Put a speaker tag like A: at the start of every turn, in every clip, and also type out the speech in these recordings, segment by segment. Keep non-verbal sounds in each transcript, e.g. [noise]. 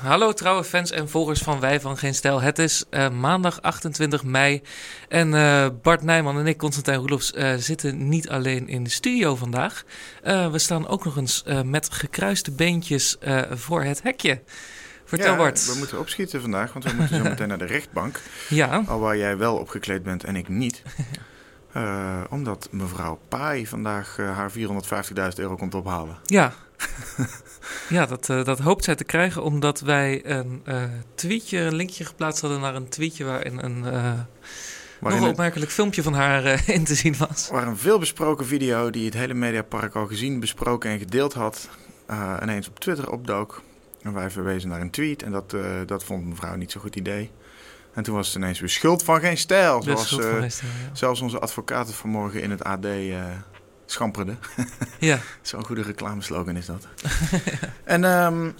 A: Hallo trouwe fans en volgers van Wij van Geen Stijl. Het is uh, maandag 28 mei en uh, Bart Nijman en ik, Constantijn Roelofs, uh, zitten niet alleen in de studio vandaag. we staan ook nog eens met gekruiste beentjes voor het hekje. Vertel
B: ja,
A: Bart.
B: we moeten opschieten vandaag, want we moeten zo meteen naar de rechtbank. [laughs]
A: Ja.
B: Al waar jij wel opgekleed bent en ik niet. [laughs] omdat mevrouw Pai vandaag haar 450.000 euro komt ophalen.
A: Ja. [laughs] Ja, dat, uh, dat hoopt zij te krijgen omdat wij een uh, tweetje, een linkje geplaatst hadden naar een tweetje waarin een uh, nog een opmerkelijk filmpje van haar [laughs] in te zien was.
B: Waar een veelbesproken video die het hele Mediapark al gezien, besproken en gedeeld had, ineens op Twitter opdook. En wij verwezen naar een tweet en dat, dat vond mevrouw niet zo'n goed idee. En toen was het ineens weer schuld van geen stijl. Zoals
A: stijl,
B: ja. zelfs onze advocaten vanmorgen in het AD schamperde. [laughs]
A: Ja.
B: Zo'n goede reclameslogan is dat. [laughs] en um,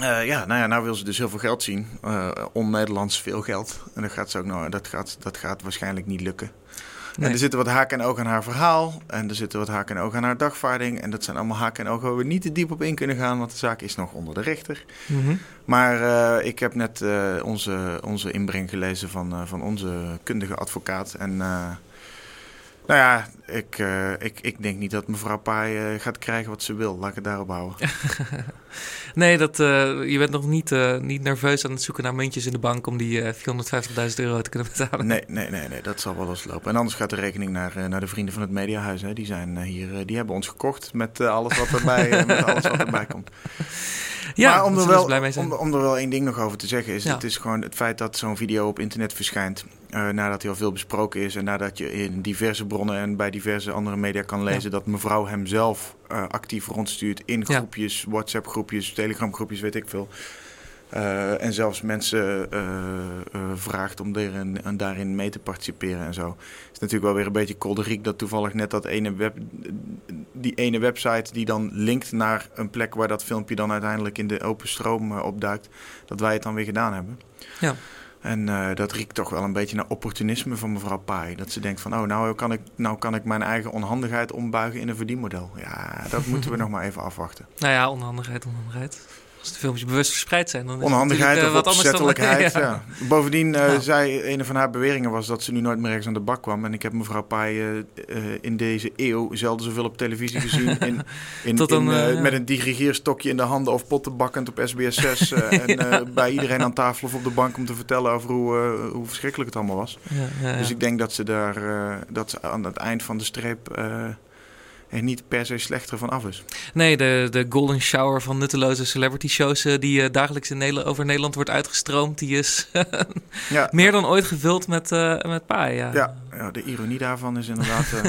B: uh, ja, nou ja, nou wil ze dus heel veel geld zien. Uh, On-Nederlands veel geld. En dat gaat, ze ook nou, dat gaat, dat gaat waarschijnlijk niet lukken. Nee. En er zitten wat haken en ogen aan haar verhaal. En er zitten wat haken en ogen aan haar dagvaarding. En dat zijn allemaal haken en ogen waar we niet te diep op in kunnen gaan. Want de zaak is nog onder de rechter.
A: Mm -hmm.
B: Maar uh, ik heb net onze, onze inbreng gelezen van, van onze kundige advocaat. En nou ja, ik, uh, ik, ik denk niet dat mevrouw Paai uh, gaat krijgen wat ze wil. Laat ik het daarop houden. [laughs]
A: nee, dat, uh, je bent nog niet, niet nerveus aan het zoeken naar muntjes in de bank om die 450.000 euro te kunnen betalen.
B: Nee, nee, nee, nee, dat zal wel loslopen. En anders gaat de rekening naar, naar de vrienden van het Mediahuis. Hè. Die, zijn, hier, die hebben ons gekocht met, alles, wat erbij, [laughs] met alles wat erbij komt.
A: Ja,
B: maar om er,
A: wel,
B: wel. Om, om, er wel één ding nog over te zeggen is...
A: Ja.
B: het is gewoon het feit dat zo'n video op internet verschijnt... Uh, nadat hij al veel besproken is... en nadat je in diverse bronnen en bij diverse andere media kan lezen...
A: Ja.
B: dat mevrouw hem zelf uh, actief rondstuurt in groepjes... WhatsApp-groepjes, Telegram-groepjes, weet ik veel... Uh, en zelfs mensen uh, uh, vraagt om daarin, daarin mee te participeren en zo. Het is natuurlijk wel weer een beetje kolderiek dat toevallig net dat ene web, die ene website die dan linkt naar een plek waar dat filmpje dan uiteindelijk in de open stroom opduikt, dat wij het dan weer gedaan hebben.
A: Ja.
B: En uh, dat riekt toch wel een beetje naar opportunisme van mevrouw Pai. Dat ze denkt van, oh, nou kan, ik, nou kan ik mijn eigen onhandigheid ombuigen in een verdienmodel. Ja, dat moeten we [laughs] nog maar even afwachten.
A: Nou ja, onhandigheid, onhandigheid. Als de filmpjes bewust verspreid zijn, dan is
B: Onhandigheid
A: het
B: of
A: wat anders dan...
B: opzettelijkheid, [laughs]
A: ja.
B: ja. Bovendien, uh,
A: Ja.
B: een van haar beweringen was dat ze nu nooit meer ergens aan de bak kwam. En ik heb mevrouw Pai uh, uh, in deze eeuw zelden zoveel op televisie gezien. [laughs] In, in,
A: Tot dan,
B: in,
A: eh,
B: uh,
A: ja.
B: Met een dirigeerstokje in de handen of potten bakkend op SBS 6. uh, en uh, bij iedereen aan tafel of op de bank om te vertellen over hoe, uh, hoe verschrikkelijk het allemaal was.
A: Ja, ja, ja.
B: Dus ik denk dat ze daar uh, dat ze aan het eind van de streep uh, er niet per se slechter van af is.
A: Nee, de, de golden shower van nutteloze celebrity shows uh, die uh, dagelijks in Nederland, over Nederland wordt uitgestroomd, die is [laughs]
B: ja.
A: meer dan ooit gevuld met, uh, met paai. Ja.
B: Ja, ja, de ironie daarvan is inderdaad. [laughs]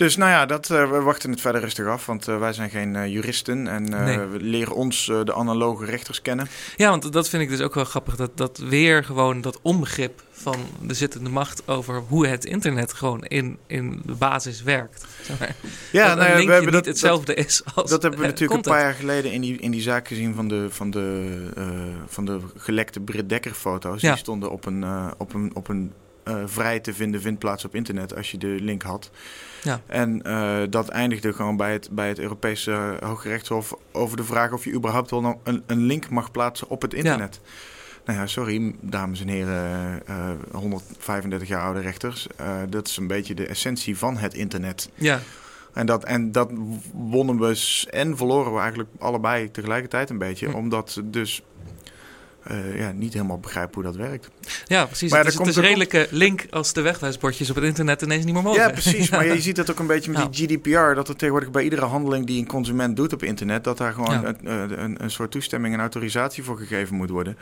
B: dus nou ja, dat, uh, we wachten het verder rustig af, want uh, wij zijn geen uh, juristen en
A: Nee.
B: we leren ons de analoge rechters kennen.
A: Ja, want dat vind ik dus ook wel grappig. Dat, dat weer gewoon dat onbegrip van de zittende macht over hoe het internet gewoon in, in de basis werkt. Zeg maar.
B: Ja,
A: dat
B: nou ja, we hebben
A: niet
B: dat,
A: hetzelfde is als
B: dat, hebben we
A: eh, [laughs]
B: natuurlijk een paar jaar geleden in die, in die zaak gezien van de, van de, van de gelekte Britt Dekker foto's.
A: Ja.
B: Die stonden op een, op een, op een uh, vrij te vinden vindplaats op internet als je de link had.
A: Ja.
B: En uh, dat eindigde gewoon bij het, bij het Europese Hooggerechtshof over de vraag of je überhaupt wel een, een link mag plaatsen op het internet. Ja. Nou ja, sorry, dames en heren, uh, 135 jaar oude rechters. Dat is een beetje de essentie van het internet.
A: Ja.
B: En dat, en dat wonnen we en verloren we eigenlijk allebei tegelijkertijd een beetje.
A: Hm.
B: Omdat dus uh, ja, niet helemaal begrijpen hoe dat werkt.
A: Ja, precies.
B: Maar
A: het is, het is een redelijke link als de wegwijsbordjes op het internet ineens niet meer mogen.
B: Ja, precies. Maar [laughs] je ziet dat ook een beetje met die GDPR. Dat er tegenwoordig bij iedere handeling die een consument doet op internet... dat daar gewoon
A: Ja.
B: een, een, een soort toestemming en autorisatie voor gegeven moet worden.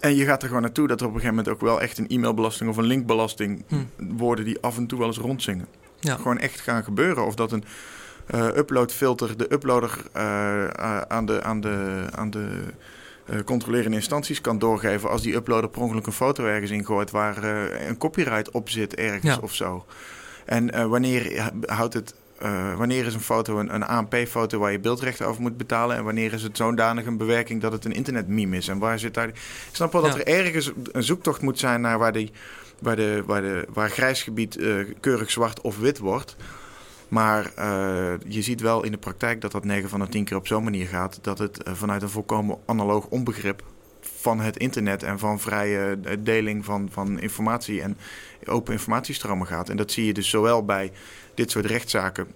B: En je gaat er gewoon naartoe dat er op een gegeven moment ook wel echt een e-mailbelasting of een linkbelasting
A: Hm.
B: worden die af en toe wel eens rondzingen.
A: Ja.
B: Gewoon echt gaan gebeuren. Of dat een uh, uploadfilter de uploader uh, aan de, aan de, aan de controlerende instanties kan doorgeven als die uploader per ongeluk een foto ergens ingooit waar uh, een copyright op zit ergens
A: Ja.
B: of zo. En uh, wanneer houdt het. Uh, wanneer is een foto een, een ANP-foto waar je beeldrechten over moet betalen? En wanneer is het zodanig een bewerking dat het een internetmeme is? En waar zit daar. Ik snap wel
A: Ja.
B: dat er ergens een zoektocht moet zijn naar waar die waar, de, waar, de, waar grijs gebied keurig zwart of wit wordt. Maar je ziet wel in de praktijk dat dat 9 van de 10 keer op zo'n manier gaat. Dat het vanuit een volkomen analoog onbegrip van het internet en van vrije deling van, van informatie en open informatiestromen gaat. En dat zie je dus zowel bij dit soort rechtszaken,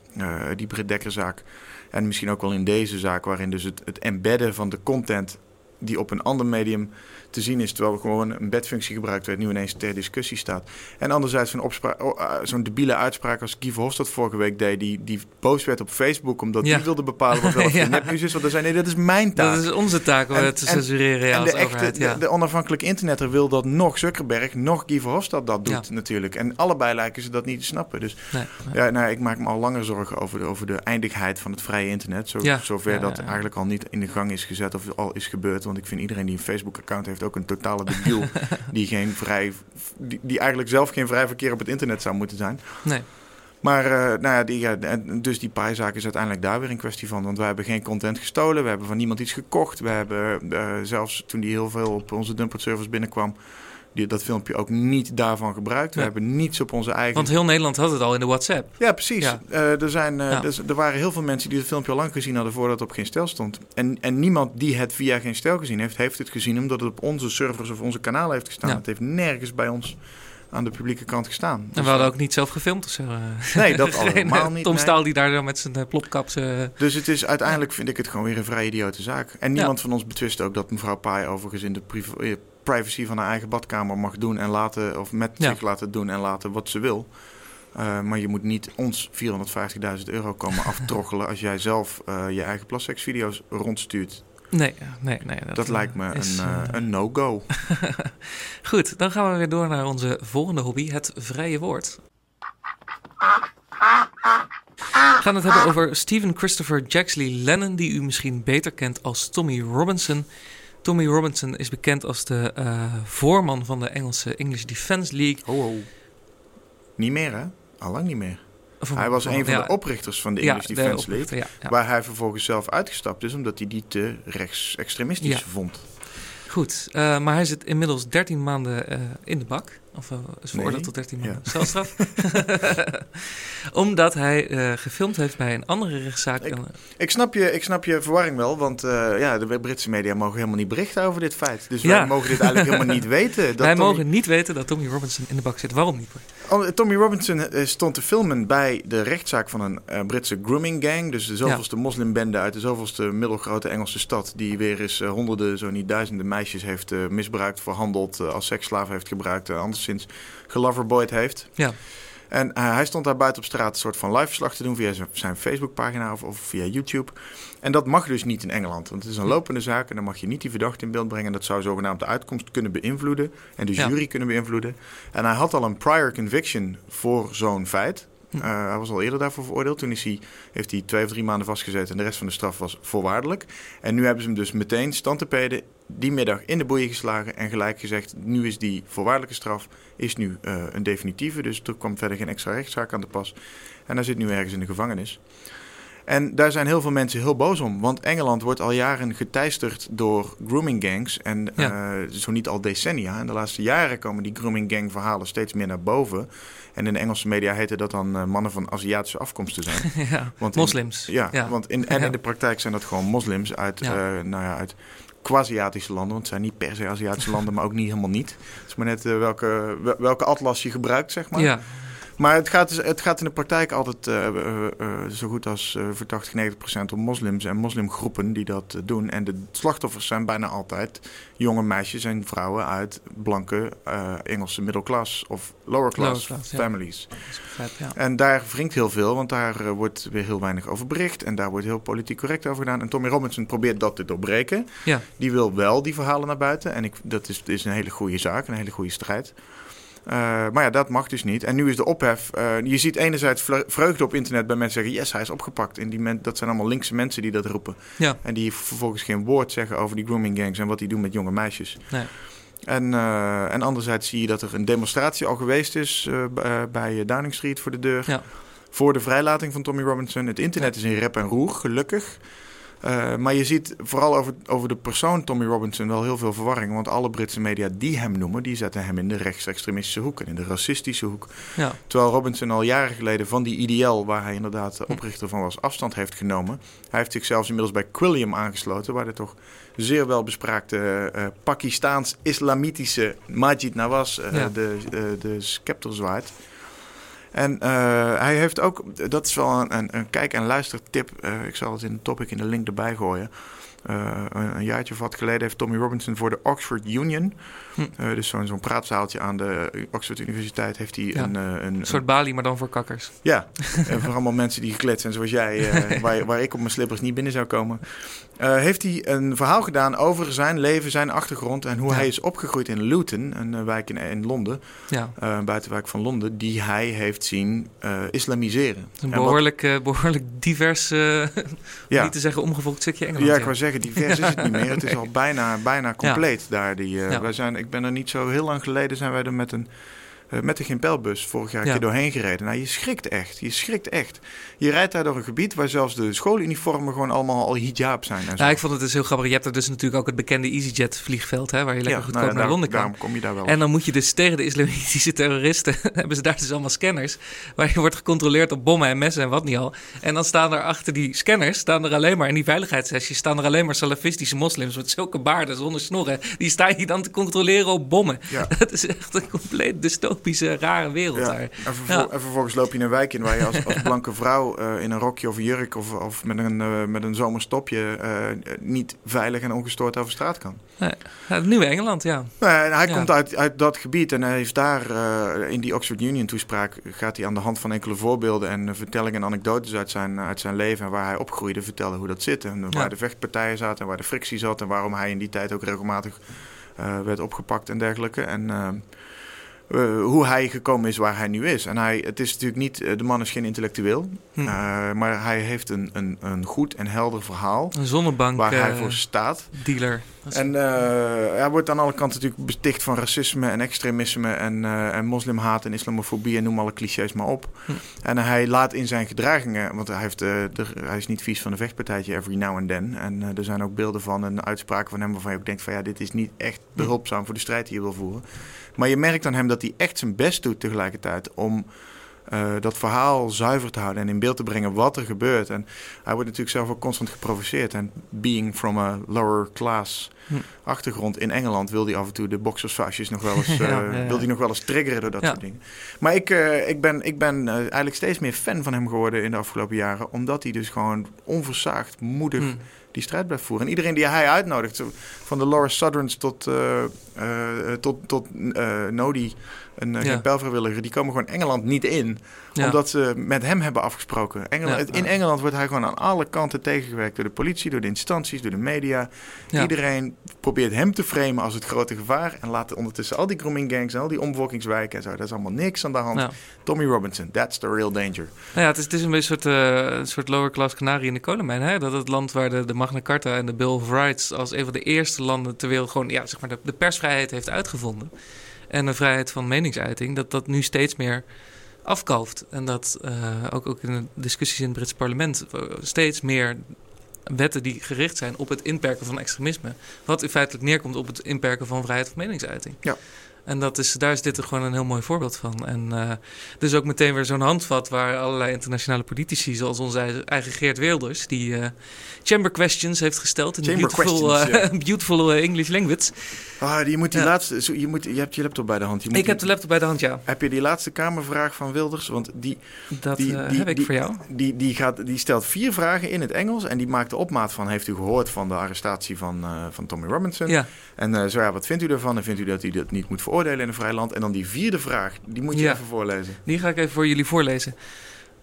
B: die Britt Dekkerzaak, en misschien ook wel in deze zaak, waarin dus het embedden van de content die op een ander medium te zien is. Terwijl we gewoon een bedfunctie gebruikt werd, nu ineens ter discussie staat. En anderzijds van uh, zo'n debiele uitspraak als Guy Verhofstadt vorige week deed, die, die boos werd op Facebook omdat die wilde bepalen wat wel of [laughs] ja. nepnieuws is. Want dan zei nee, dat is mijn taak.
A: Dat is onze taak om te censureren. Ja,
B: en de, echte, de, de, onafhankelijke internetter wil dat nog Zuckerberg, nog Guy Verhofstadt dat doet natuurlijk. En allebei lijken ze dat niet te snappen. Dus nee, ja, nou, ik maak me al langer zorgen over de, over de eindigheid van het vrije internet. Zo, zover dat eigenlijk al niet in de gang is gezet of al is gebeurd. Want ik vind iedereen die een Facebook-account heeft ook een totale debiel. [laughs] die, geen vrij, die, die, eigenlijk zelf geen vrij verkeer op het internet zou moeten zijn.
A: Nee.
B: Maar uh, nou ja, die, ja, dus die paaizaak is uiteindelijk daar weer een kwestie van. Want wij hebben geen content gestolen. We hebben van niemand iets gekocht. We hebben uh, zelfs toen die heel veel op onze dumpert servers binnenkwam die, dat filmpje ook niet daarvan gebruikt. We hebben niets op onze eigen...
A: Want heel Nederland had het al in de WhatsApp.
B: Ja, precies. Eh, er, zijn, uh, er waren heel veel mensen die het filmpje al lang gezien hadden voordat het op geen stel stond. En, en niemand die het via geen stel gezien heeft, heeft het gezien omdat het op onze servers of onze kanalen heeft gestaan. Het heeft nergens bij ons aan de publieke kant gestaan.
A: En we dus, hadden ook niet zelf gefilmd of zo.
B: Nee, dat [laughs] allemaal niet.
A: Tom Staal die daar met zijn plopkap...
B: Dus het is uiteindelijk, vind ik het gewoon weer een vrij idiote zaak. En niemand van ons betwist ook dat mevrouw Paai overigens in de privé privacy van haar eigen badkamer mag doen en laten, of met zich laten doen en laten wat ze wil. Uh, maar je moet niet ons 450.000 euro komen [laughs] aftroggelen als jij zelf uh, je eigen plassex-video's rondstuurt.
A: Nee, nee, nee.
B: Dat, dat lijkt me een, uh, een no-go. [laughs]
A: Goed, dan gaan we weer door naar onze volgende hobby, het vrije woord. We gaan het hebben over Stephen Christopher Jacksley Lennon, die u misschien beter kent als Tommy Robinson. Tommy Robinson is bekend als de uh, voorman van de Engelse English Defence League.
B: Oh, oh. Niet meer, hè? Allang niet meer. hij was een van de oprichters van de English Defence League. Waar hij vervolgens zelf uitgestapt is, omdat hij die te rechtsextremistisch vond.
A: Goed, uh, maar hij zit inmiddels 13 maanden uh, in de bak. Of uh, is veroordeeld nee. tot 13 maanden ja. celstraf. [laughs] Omdat hij uh, gefilmd heeft bij een andere rechtszaak.
B: Ik, ik, snap, je, ik snap je verwarring wel, want uh, ja, de Britse media mogen helemaal niet berichten over dit feit. Dus ja. wij mogen dit eigenlijk helemaal niet [laughs] weten.
A: Dat wij Tommy... mogen niet weten dat Tommy Robinson in de bak zit. Waarom niet?
B: Tommy Robinson stond te filmen bij de rechtszaak van een Britse grooming gang. Dus de zoveelste ja. moslimbende uit de zoveelste middelgrote Engelse stad. Die weer eens honderden, zo niet duizenden meisjes heeft misbruikt, verhandeld, als seksslaaf heeft gebruikt. Anderszins geloverboyd heeft.
A: Ja.
B: En uh, hij stond daar buiten op straat een soort van live verslag te doen via zijn Facebookpagina of, of via YouTube. En dat mag dus niet in Engeland, want het is een lopende zaak en dan mag je niet die verdachte in beeld brengen. Dat zou zogenaamd de uitkomst kunnen beïnvloeden en de jury kunnen beïnvloeden. En hij had al een prior conviction voor zo'n feit. Uh, hij was al eerder daarvoor veroordeeld. Toen is hij, heeft hij twee of drie maanden vastgezeten en de rest van de straf was voorwaardelijk. En nu hebben ze hem dus meteen standtepeden die middag in de boeien geslagen en gelijk gezegd... nu is die voorwaardelijke straf is nu, uh, een definitieve. Dus er kwam verder geen extra rechtszaak aan de pas. En hij zit nu ergens in de gevangenis. En daar zijn heel veel mensen heel boos om. Want Engeland wordt al jaren geteisterd door grooming gangs. En ja. uh, zo niet al decennia. In de laatste jaren komen die grooming gang verhalen steeds meer naar boven. En in de Engelse media heette dat dan uh, mannen van Aziatische afkomst te zijn. [laughs]
A: ja, want moslims.
B: ja, ja, want in, en in de praktijk zijn dat gewoon moslims uit, uh, nou ja, uit quasi-Aziatische landen. Want het zijn niet per se Aziatische landen, maar ook niet helemaal niet. Het is maar net welke, welke atlas je gebruikt, zeg maar.
A: Ja.
B: Maar het gaat, dus- het gaat in de praktijk altijd uh, uh, uh, zo goed als voor 80, 90 procent om moslims en moslimgroepen die dat doen. En de slachtoffers zijn bijna altijd jonge meisjes en vrouwen uit blanke Engelse middelklas of lower class, families. Ja. En daar wringt heel veel, want daar wordt weer heel weinig over bericht. En daar wordt heel politiek correct over gedaan. En Tommy Robinson probeert dat te doorbreken.
A: Ja.
B: Die wil wel die verhalen naar buiten. En ik, dat is, is een hele goede zaak, een hele goede strijd. Uh, maar ja, dat mag dus niet. En nu is de ophef. Uh, je ziet enerzijds vreugde op internet bij mensen zeggen: yes, hij is opgepakt. En die dat zijn allemaal linkse mensen die dat roepen.
A: Ja.
B: En die vervolgens geen woord zeggen over die grooming gangs en wat die doen met jonge meisjes.
A: Nee.
B: En, uh, en anderzijds zie je dat er een demonstratie al geweest is bij Downing Street voor de deur.
A: Ja.
B: Voor de vrijlating van Tommy Robinson. Het internet is in rep en roer, gelukkig. Uh, maar je ziet vooral over, over de persoon Tommy Robinson wel heel veel verwarring. Want alle Britse media die hem noemen, die zetten hem in de rechtsextremistische hoek en in de racistische hoek. Ja. Terwijl Robinson al jaren geleden van die IDL, waar hij inderdaad oprichter van was, afstand heeft genomen. Hij heeft zich zelfs inmiddels bij Quilliam aangesloten, waar de toch zeer wel bespraakte uh, Pakistaans-islamitische Majid Nawaz uh, de, de scepter zwaait. En uh, hij heeft ook, dat is wel een, een, een kijk- en luistertip. Uh, ik zal het in de topic in de link erbij gooien. Uh, een jaartje of wat geleden heeft Tommy Robinson voor de Oxford Union, hm. uh, dus zo'n zo'n praatzaaltje aan de Oxford Universiteit, heeft hij een, uh, een,
A: een, soort balie, maar dan voor kakkers.
B: Ja, [laughs] en voor allemaal mensen die gekleed zijn zoals jij, [laughs] waar, waar ik op mijn slippers niet binnen zou komen. Heeft hij een verhaal gedaan over zijn leven, zijn achtergrond en hoe hij is opgegroeid in Luton, een wijk in, in Londen, ja. buitenwijk van Londen, die hij heeft zien uh, islamiseren.
A: Een behoorlijk, wat... behoorlijk divers, ja. niet te zeggen omgevolgd stukje Engeland.
B: Ja, ik wou zeggen, divers is het niet meer. Het is [laughs] al bijna, bijna compleet daar. Die, wij zijn, ik ben er niet zo heel lang geleden zijn wij er met een uh, met de Gimpelbus vorig jaar ja. doorheen gereden. Nou, je schrikt echt. Je schrikt echt. Je rijdt daar door een gebied waar zelfs de schooluniformen gewoon allemaal al hijab zijn. En
A: zo. Ja, ik vond het dus heel grappig. Je hebt er dus natuurlijk ook het bekende EasyJet vliegveld, hè, waar je lekker ja, goedkoop nou, naar Londen kan.
B: kom je daar wel.
A: En dan moet je dus tegen de islamitische terroristen, [laughs] hebben ze daar dus allemaal scanners, waar je wordt gecontroleerd op bommen en messen en wat niet al. En dan staan er achter die scanners, staan er alleen maar, in die veiligheidssessies, staan er alleen maar salafistische moslims met zulke baarden zonder snorren. Die staan je dan te controleren op bommen. Ja. [laughs] Dat is echt een compleet dystopisch utopische, rare wereld daar.
B: En, en, vervolgens loop je in een wijk in waar je als, als blanke vrouw uh, in een rokje of jurk of, of met een, uh, met een zomerstopje uh, niet veilig en ongestoord over straat kan.
A: Nee. het nieuwe Engeland, ja.
B: Nee, hij komt uit, uit dat gebied en hij heeft daar in die Oxford Union toespraak gaat hij aan de hand van enkele voorbeelden en vertellingen en anekdotes uit zijn, uit zijn leven en waar hij opgroeide vertellen hoe dat zit. En waar de vechtpartijen zaten en waar de frictie zat en waarom hij in die tijd ook regelmatig werd opgepakt en dergelijke. En uh, hoe hij gekomen is waar hij nu is. En hij, het is natuurlijk niet, uh, de man is geen intellectueel, hm. uh, maar hij heeft een, een, een goed en helder verhaal.
A: Een zonnebank.
B: Waar hij voor staat.
A: Dealer.
B: En hij wordt aan alle kanten natuurlijk besticht van racisme en extremisme en, en moslimhaat en islamofobie en noem alle clichés maar op. Hm. En hij laat in zijn gedragingen, want hij, heeft, de, hij is niet vies van een vechtpartijtje every now and then. En er zijn ook beelden van en uitspraken van hem waarvan je ook denkt van ja, dit is niet echt hm. behulpzaam voor de strijd die je wil voeren. Maar je merkt aan hem dat hij echt zijn best doet tegelijkertijd om uh, dat verhaal zuiver te houden en in beeld te brengen wat er gebeurt. En hij wordt natuurlijk zelf ook constant geprovoceerd. En being from a lower class hm. achtergrond in Engeland wil hij af en toe de boxersvaasjes nog wel [laughs] eens, uh, ja, ja, wil hij nog wel eens triggeren door dat soort dingen. Maar ik, uh, ik ben, ik ben eigenlijk steeds meer fan van hem geworden in de afgelopen jaren, omdat hij dus gewoon onversaagd, moedig. Hm die strijd blijft voeren. En iedereen die hij uitnodigt, van de Laura Southerns tot, uh, tot, tot uh, Nodi, een uh, ja. die komen gewoon Engeland niet in. Omdat ze met hem hebben afgesproken. Engeland, In Engeland wordt hij gewoon aan alle kanten tegengewerkt door de politie, door de instanties, door de media. Iedereen probeert hem te framen als het grote gevaar. En laat ondertussen al die grooming gangs en al die omvolkingswijken en zo. Daar is allemaal niks aan de hand. Tommy Robinson, that's the real danger.
A: Nou ja, het is, het is een beetje een soort, uh, een soort lower class kanarie in de kolenmijn. Hè? Dat het land waar de, de Magna Carta en de Bill of Rights als een van de eerste landen ter wereld gewoon ja, zeg maar de, de persvrijheid heeft uitgevonden en de vrijheid van meningsuiting, dat dat nu steeds meer afkalft. En dat uh, ook, ook in de discussies in het Britse parlement eh, steeds meer wetten die gericht zijn op het inperken van extremisme. Wat in feitelijk neerkomt op het inperken van vrijheid van meningsuiting. Ja. En dat is, daar is dit er gewoon een heel mooi voorbeeld van. En uh, dus ook meteen weer zo'n handvat waar allerlei internationale politici, zoals onze eigen Geert Wilders, die uh, chamber questions heeft gesteld in de beautiful, uh, [laughs] beautiful English language.
B: Ah, je moet die laatste, je, moet, je hebt je laptop bij de hand. Je moet
A: ik heb de laptop bij de hand, ja.
B: Heb je die laatste Kamervraag van Wilders? Want die,
A: dat
B: die,
A: die, heb ik voor jou.
B: Die, die, gaat, die stelt vier vragen in het Engels en die maakt de opmaat van: Heeft u gehoord van de arrestatie van, van Tommy Robinson? Ja. En zo ja, wat vindt u ervan? En vindt u dat hij dat niet moet veroordelen? Veroordelen in een vrij land. En dan die vierde vraag, die moet je even voorlezen.
A: Die ga ik even voor jullie voorlezen.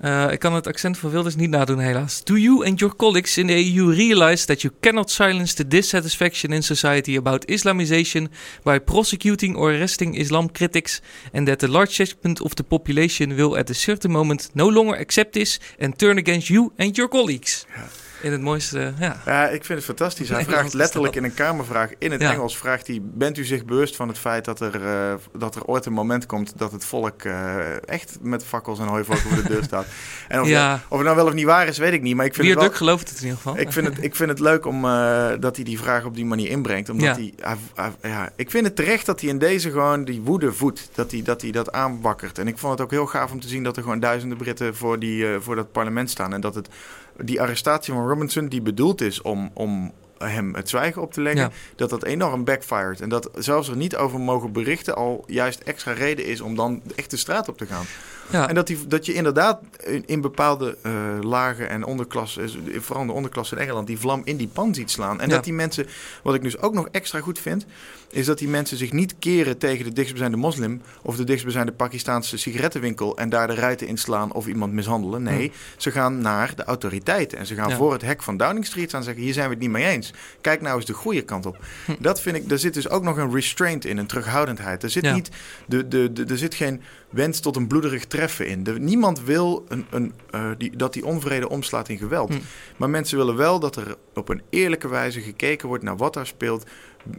A: Uh, ik kan het accent van Wilders niet nadoen, helaas. Do you and your colleagues in the EU realize that you cannot silence the dissatisfaction in society about Islamization by prosecuting or arresting Islam critics, and that the large segment of the population will at a certain moment no longer accept this and turn against you and your colleagues? Ja. In het mooiste, ja.
B: Ja, ik vind het fantastisch. Hij vraagt letterlijk in een kamervraag in het Engels: vraagt hij, Bent u zich bewust van het feit dat er, uh, dat er ooit een moment komt dat het volk uh, echt met fakkels en hooivorken voor de deur [laughs] staat? En of, ja. of het nou wel of niet waar is, weet ik niet. Maar ik vind het wel,
A: gelooft het in ieder geval.
B: Ik vind het, ik vind het leuk om, uh, dat hij die vraag op die manier inbrengt. Omdat hij, hij, ja, ik vind het terecht dat hij in deze gewoon die woede voedt. Dat hij, dat hij dat aanwakkert. En ik vond het ook heel gaaf om te zien dat er gewoon duizenden Britten voor, die, voor dat parlement staan. En dat het die arrestatie van Robinson, die bedoeld is om, om hem het zwijgen op te leggen, dat dat enorm backfired. En dat zelfs er niet over mogen berichten al juist extra reden is om dan echt de straat op te gaan. Ja. En dat, die, dat je inderdaad in, bepaalde uh, lagen en onderklassen, vooral de onderklasse in Engeland, die vlam in die pan ziet slaan. En dat die mensen, wat ik dus ook nog extra goed vind, is dat die mensen zich niet keren tegen de dichtstbijzijnde moslim of de dichtstbijzijnde Pakistaanse sigarettenwinkel en daar de ruiten inslaan of iemand mishandelen. Nee, ze gaan naar de autoriteiten en ze gaan voor het hek van Downing Street staan en zeggen: hier zijn we het niet mee eens. Kijk nou eens de goede kant op. Hm. Dat vind ik, daar zit dus ook nog een restraint in, een terughoudendheid. Er zit, niet de, de, de, er zit geen wens tot een bloederig treffen in. De, niemand wil een, een, uh, die, dat die onvrede omslaat in geweld. Hm. Maar mensen willen wel dat er op een eerlijke wijze gekeken wordt naar wat daar speelt.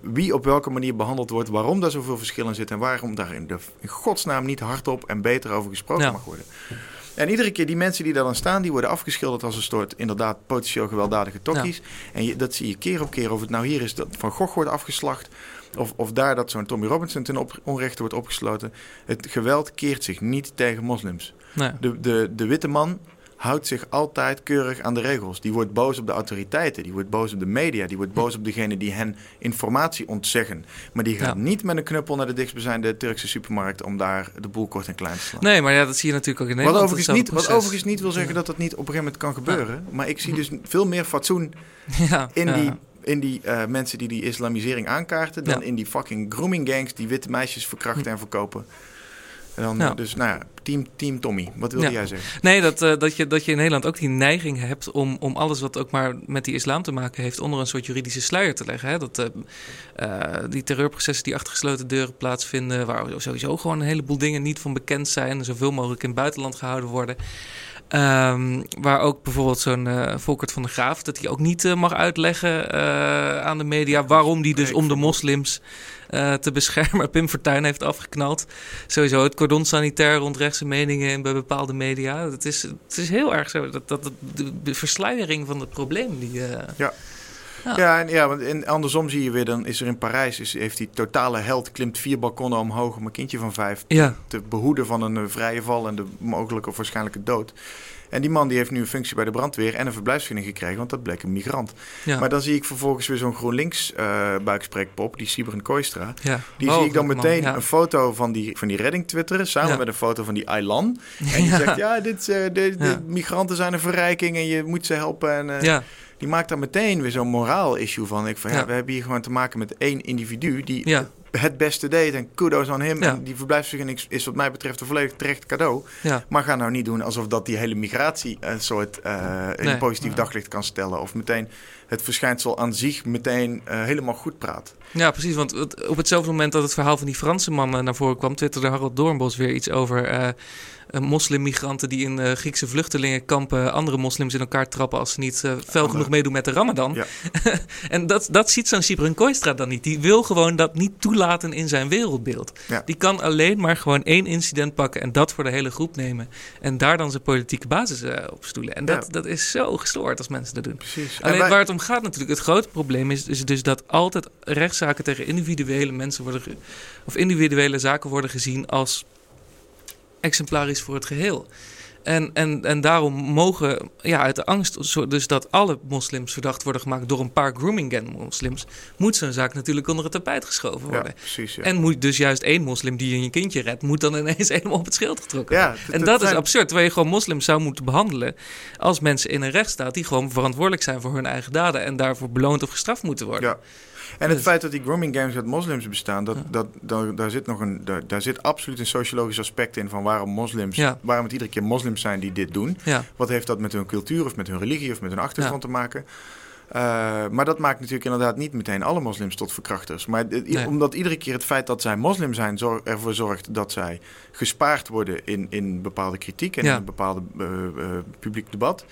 B: Wie op welke manier behandeld wordt, waarom daar zoveel verschillen zitten en waarom daar in, de, in godsnaam niet hardop en beter over gesproken mag worden. En iedere keer die mensen die daar dan staan, die worden afgeschilderd als een soort inderdaad potentieel gewelddadige tokkies. En je, dat zie je keer op keer. Of het nou hier is dat Van Gogh wordt afgeslacht. Of, of daar dat zo'n Tommy Robinson ten op, onrechte wordt opgesloten. Het geweld keert zich niet tegen moslims. Nee. De, de, de witte man houdt zich altijd keurig aan de regels. Die wordt boos op de autoriteiten, die wordt boos op de media, die wordt boos op degene die hen informatie ontzeggen. Maar die gaat niet met een knuppel naar de dichtstbijzijnde Turkse supermarkt om daar de boel kort en klein te slaan.
A: Nee, maar ja, dat zie je natuurlijk ook in Nederland.
B: Wat overigens, niet, wat overigens niet wil zeggen dat dat niet op een gegeven moment kan gebeuren. Maar ik zie dus [laughs] veel meer fatsoen [laughs] in die in die uh, mensen die die islamisering aankaarten... dan in die fucking grooming gangs die witte meisjes verkrachten hm. en verkopen. En dan, ja. Dus nou ja, team, team Tommy, wat wilde jij zeggen?
A: Nee, dat, uh, dat, je, dat je in Nederland ook die neiging hebt om, om alles wat ook maar met die islam te maken heeft, onder een soort juridische sluier te leggen. Hè? Dat, uh, die terreurprocessen die achter gesloten deuren plaatsvinden, waar sowieso gewoon een heleboel dingen niet van bekend zijn en zoveel mogelijk in het buitenland gehouden worden. Um, waar ook bijvoorbeeld zo'n uh, Volkert van der Graaf, dat hij ook niet uh, mag uitleggen uh, aan de media waarom die dus om de moslims te beschermen [laughs] Pim Fortuyn heeft afgeknald. Sowieso het cordon sanitair rond rechtse meningen in bij bepaalde media. Het is, het is heel erg zo, dat, dat, de versluiering van het probleem. Die,
B: ja. Ja, en, ja want en andersom zie je weer, dan is er in Parijs, is, heeft die totale held, klimt vier balkonnen omhoog om een kindje van vijf ja. te behoeden van een vrije val en de mogelijke of waarschijnlijke dood. En die man die heeft nu een functie bij de brandweer en een verblijfsvergunning gekregen, want dat bleek een migrant. Ja. Maar dan zie ik vervolgens weer zo'n GroenLinks uh, buikspreekpop, die Sibren Koistra. Ja. Die zie ik dan meteen een foto van die, van die redding twitteren, samen met een foto van die Aylan. En [laughs] die zegt, ja, dit, uh, de, migranten zijn een verrijking en je moet ze helpen. En, uh, die maakt daar meteen weer zo'n moraal-issue van. Ik van ja. we hebben hier gewoon te maken met één individu die het beste deed. En kudos aan hem. En die verblijfsvergunning is wat mij betreft een volledig terecht cadeau. Maar ga nou niet doen alsof dat die hele migratie een soort uh, in een positief daglicht kan stellen. Of meteen het verschijnsel aan zich meteen uh, helemaal goed praat.
A: Ja, precies. Want op hetzelfde moment dat het verhaal van die Franse man naar voren kwam, twitterde Harold Doornbos weer iets over uh, moslimmigranten die in uh, Griekse vluchtelingenkampen andere moslims in elkaar trappen als ze niet uh, fel genoeg meedoen met de Ramadan. Ja. [laughs] en dat, dat ziet zo'n Cyprian Koistra dan niet. Die wil gewoon dat niet toelaten in zijn wereldbeeld. Ja. Die kan alleen maar gewoon één incident pakken en dat voor de hele groep nemen. En daar dan zijn politieke basis op stoelen. En dat, dat is zo gestoord als mensen dat doen. Precies. Alleen waar het om gaat natuurlijk, het grote probleem is, is dus dat altijd rechtszaken tegen individuele mensen worden, of individuele zaken worden gezien als exemplarisch voor het geheel. En, en, en daarom mogen, ja, uit de angst dus dat alle moslims verdacht worden gemaakt door een paar grooming gang moslims, moet zo'n zaak natuurlijk onder het tapijt geschoven worden. Ja, precies, ja. En moet dus juist één moslim die je kindje redt, moet dan ineens [laughs] helemaal op het schild getrokken worden. Ja, en dat is absurd, terwijl je gewoon moslims zou moeten behandelen als mensen in een rechtsstaat die gewoon verantwoordelijk zijn voor hun eigen daden en daarvoor beloond of gestraft moeten worden. Ja.
B: En het feit dat die grooming games uit moslims bestaan, dat, dat, dat, daar, zit nog een, daar, daar, zit absoluut een sociologisch aspect in van waarom moslims, waarom het iedere keer moslims zijn die dit doen. Wat heeft dat met hun cultuur of met hun religie of met hun achtergrond te maken? Uh, maar dat maakt natuurlijk inderdaad niet meteen alle moslims tot verkrachters. Maar omdat iedere keer het feit dat zij moslim zijn ervoor zorgt dat zij gespaard worden in, in bepaalde kritiek en in een bepaalde uh, publiek debat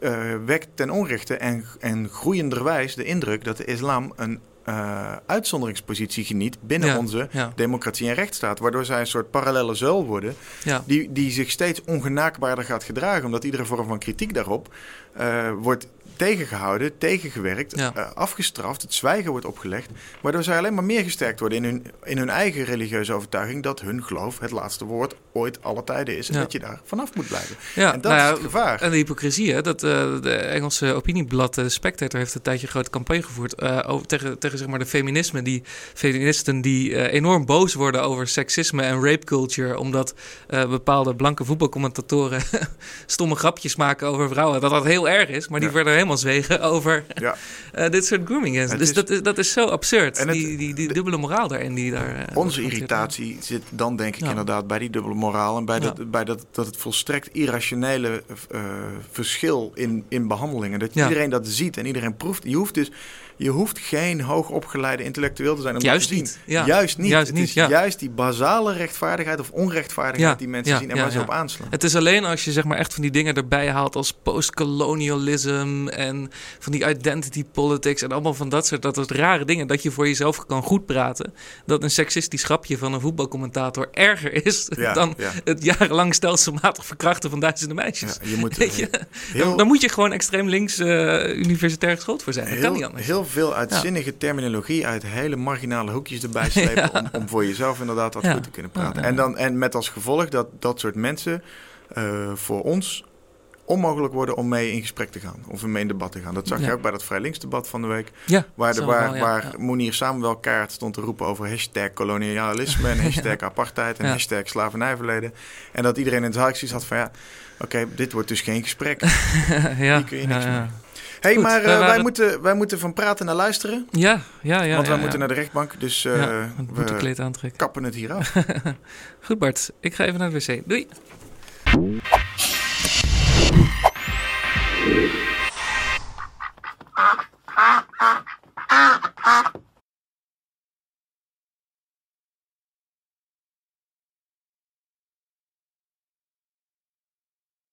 B: uh, wekt ten onrechte en, en groeienderwijs de indruk dat de islam een uh, uitzonderingspositie geniet binnen onze democratie en rechtsstaat. Waardoor zij een soort parallele zuil worden, ja. die, die zich steeds ongenaakbaarder gaat gedragen. Omdat iedere vorm van kritiek daarop uh, wordt tegengehouden, tegengewerkt, eh, afgestraft, het zwijgen wordt opgelegd. Waardoor zij alleen maar meer gesterkt worden in hun, in hun eigen religieuze overtuiging dat hun geloof het laatste woord ooit alle tijden is. En dat je daar vanaf moet blijven. Ja, en dat nou is het gevaar.
A: En de hypocrisie, hè, dat uh, de Engelse opinieblad de Spectator heeft een tijdje een grote campagne gevoerd uh, over, tegen, tegen zeg maar, de feminisme, die feministen die enorm boos worden over seksisme en rape culture, omdat bepaalde blanke voetbalcommentatoren [laughs] stomme grapjes maken over vrouwen. Dat dat heel erg is, maar die werden helemaal helemaal zwegen over ja. uh, [laughs] dit soort grooming is. Dus dat, is, dat is zo absurd. En die, die, die dubbele moraal daarin die daar.
B: Uh, onze irritatie zit dan denk ik inderdaad bij die dubbele moraal en bij, dat, bij dat, dat het volstrekt irrationele uh, verschil in, in behandelingen. Dat iedereen dat ziet en iedereen proeft. Je hoeft dus je hoeft geen hoogopgeleide intellectueel te zijn om
A: juist
B: te
A: zien.
B: Niet. Ja. Juist niet. Juist het niet, is juist die basale rechtvaardigheid of onrechtvaardigheid die mensen zien en waar ze op aanslaan.
A: Het is alleen als je zeg maar echt van die dingen erbij haalt als postcolonialism en van die identity politics en allemaal van dat soort dat soort rare dingen dat je voor jezelf kan goed praten. Dat een seksistisch grapje van een voetbalcommentator erger is [laughs] dan het jarenlang stelselmatig verkrachten van duizenden meisjes. je moet? [laughs] Heel, dan, moet je gewoon extreem links uh, universitair geschoold voor zijn. Dat kan niet anders.
B: Heel veel uitzinnige terminologie uit hele marginale hoekjes erbij slepen. [laughs] om, om, voor jezelf inderdaad wat goed te kunnen praten. En, dan, en met als gevolg dat dat soort mensen uh, voor ons onmogelijk worden om mee in gesprek te gaan. Of mee in debat te gaan. Dat zag je ook bij dat Vrij Links debat van de week. Ja, waar de, waar, wel, waar Monier Samuel kaart stond te roepen over hashtag kolonialisme en [laughs] hashtag apartheid en hashtag slavernijverleden. En dat iedereen in het huis had van ja, oké, dit wordt dus geen gesprek. [laughs] ja, Hier kun je niks mee hey, maar eh, wij, moeten, wij moeten van praten naar luisteren.
A: Ja, ja, ja.
B: Want wij moeten naar de rechtbank, dus uh,
A: ja, eh, we kleed aantrekken.
B: kappen het hier af. [laughs]
A: Goed Bart, ik ga even naar de wc. Doei!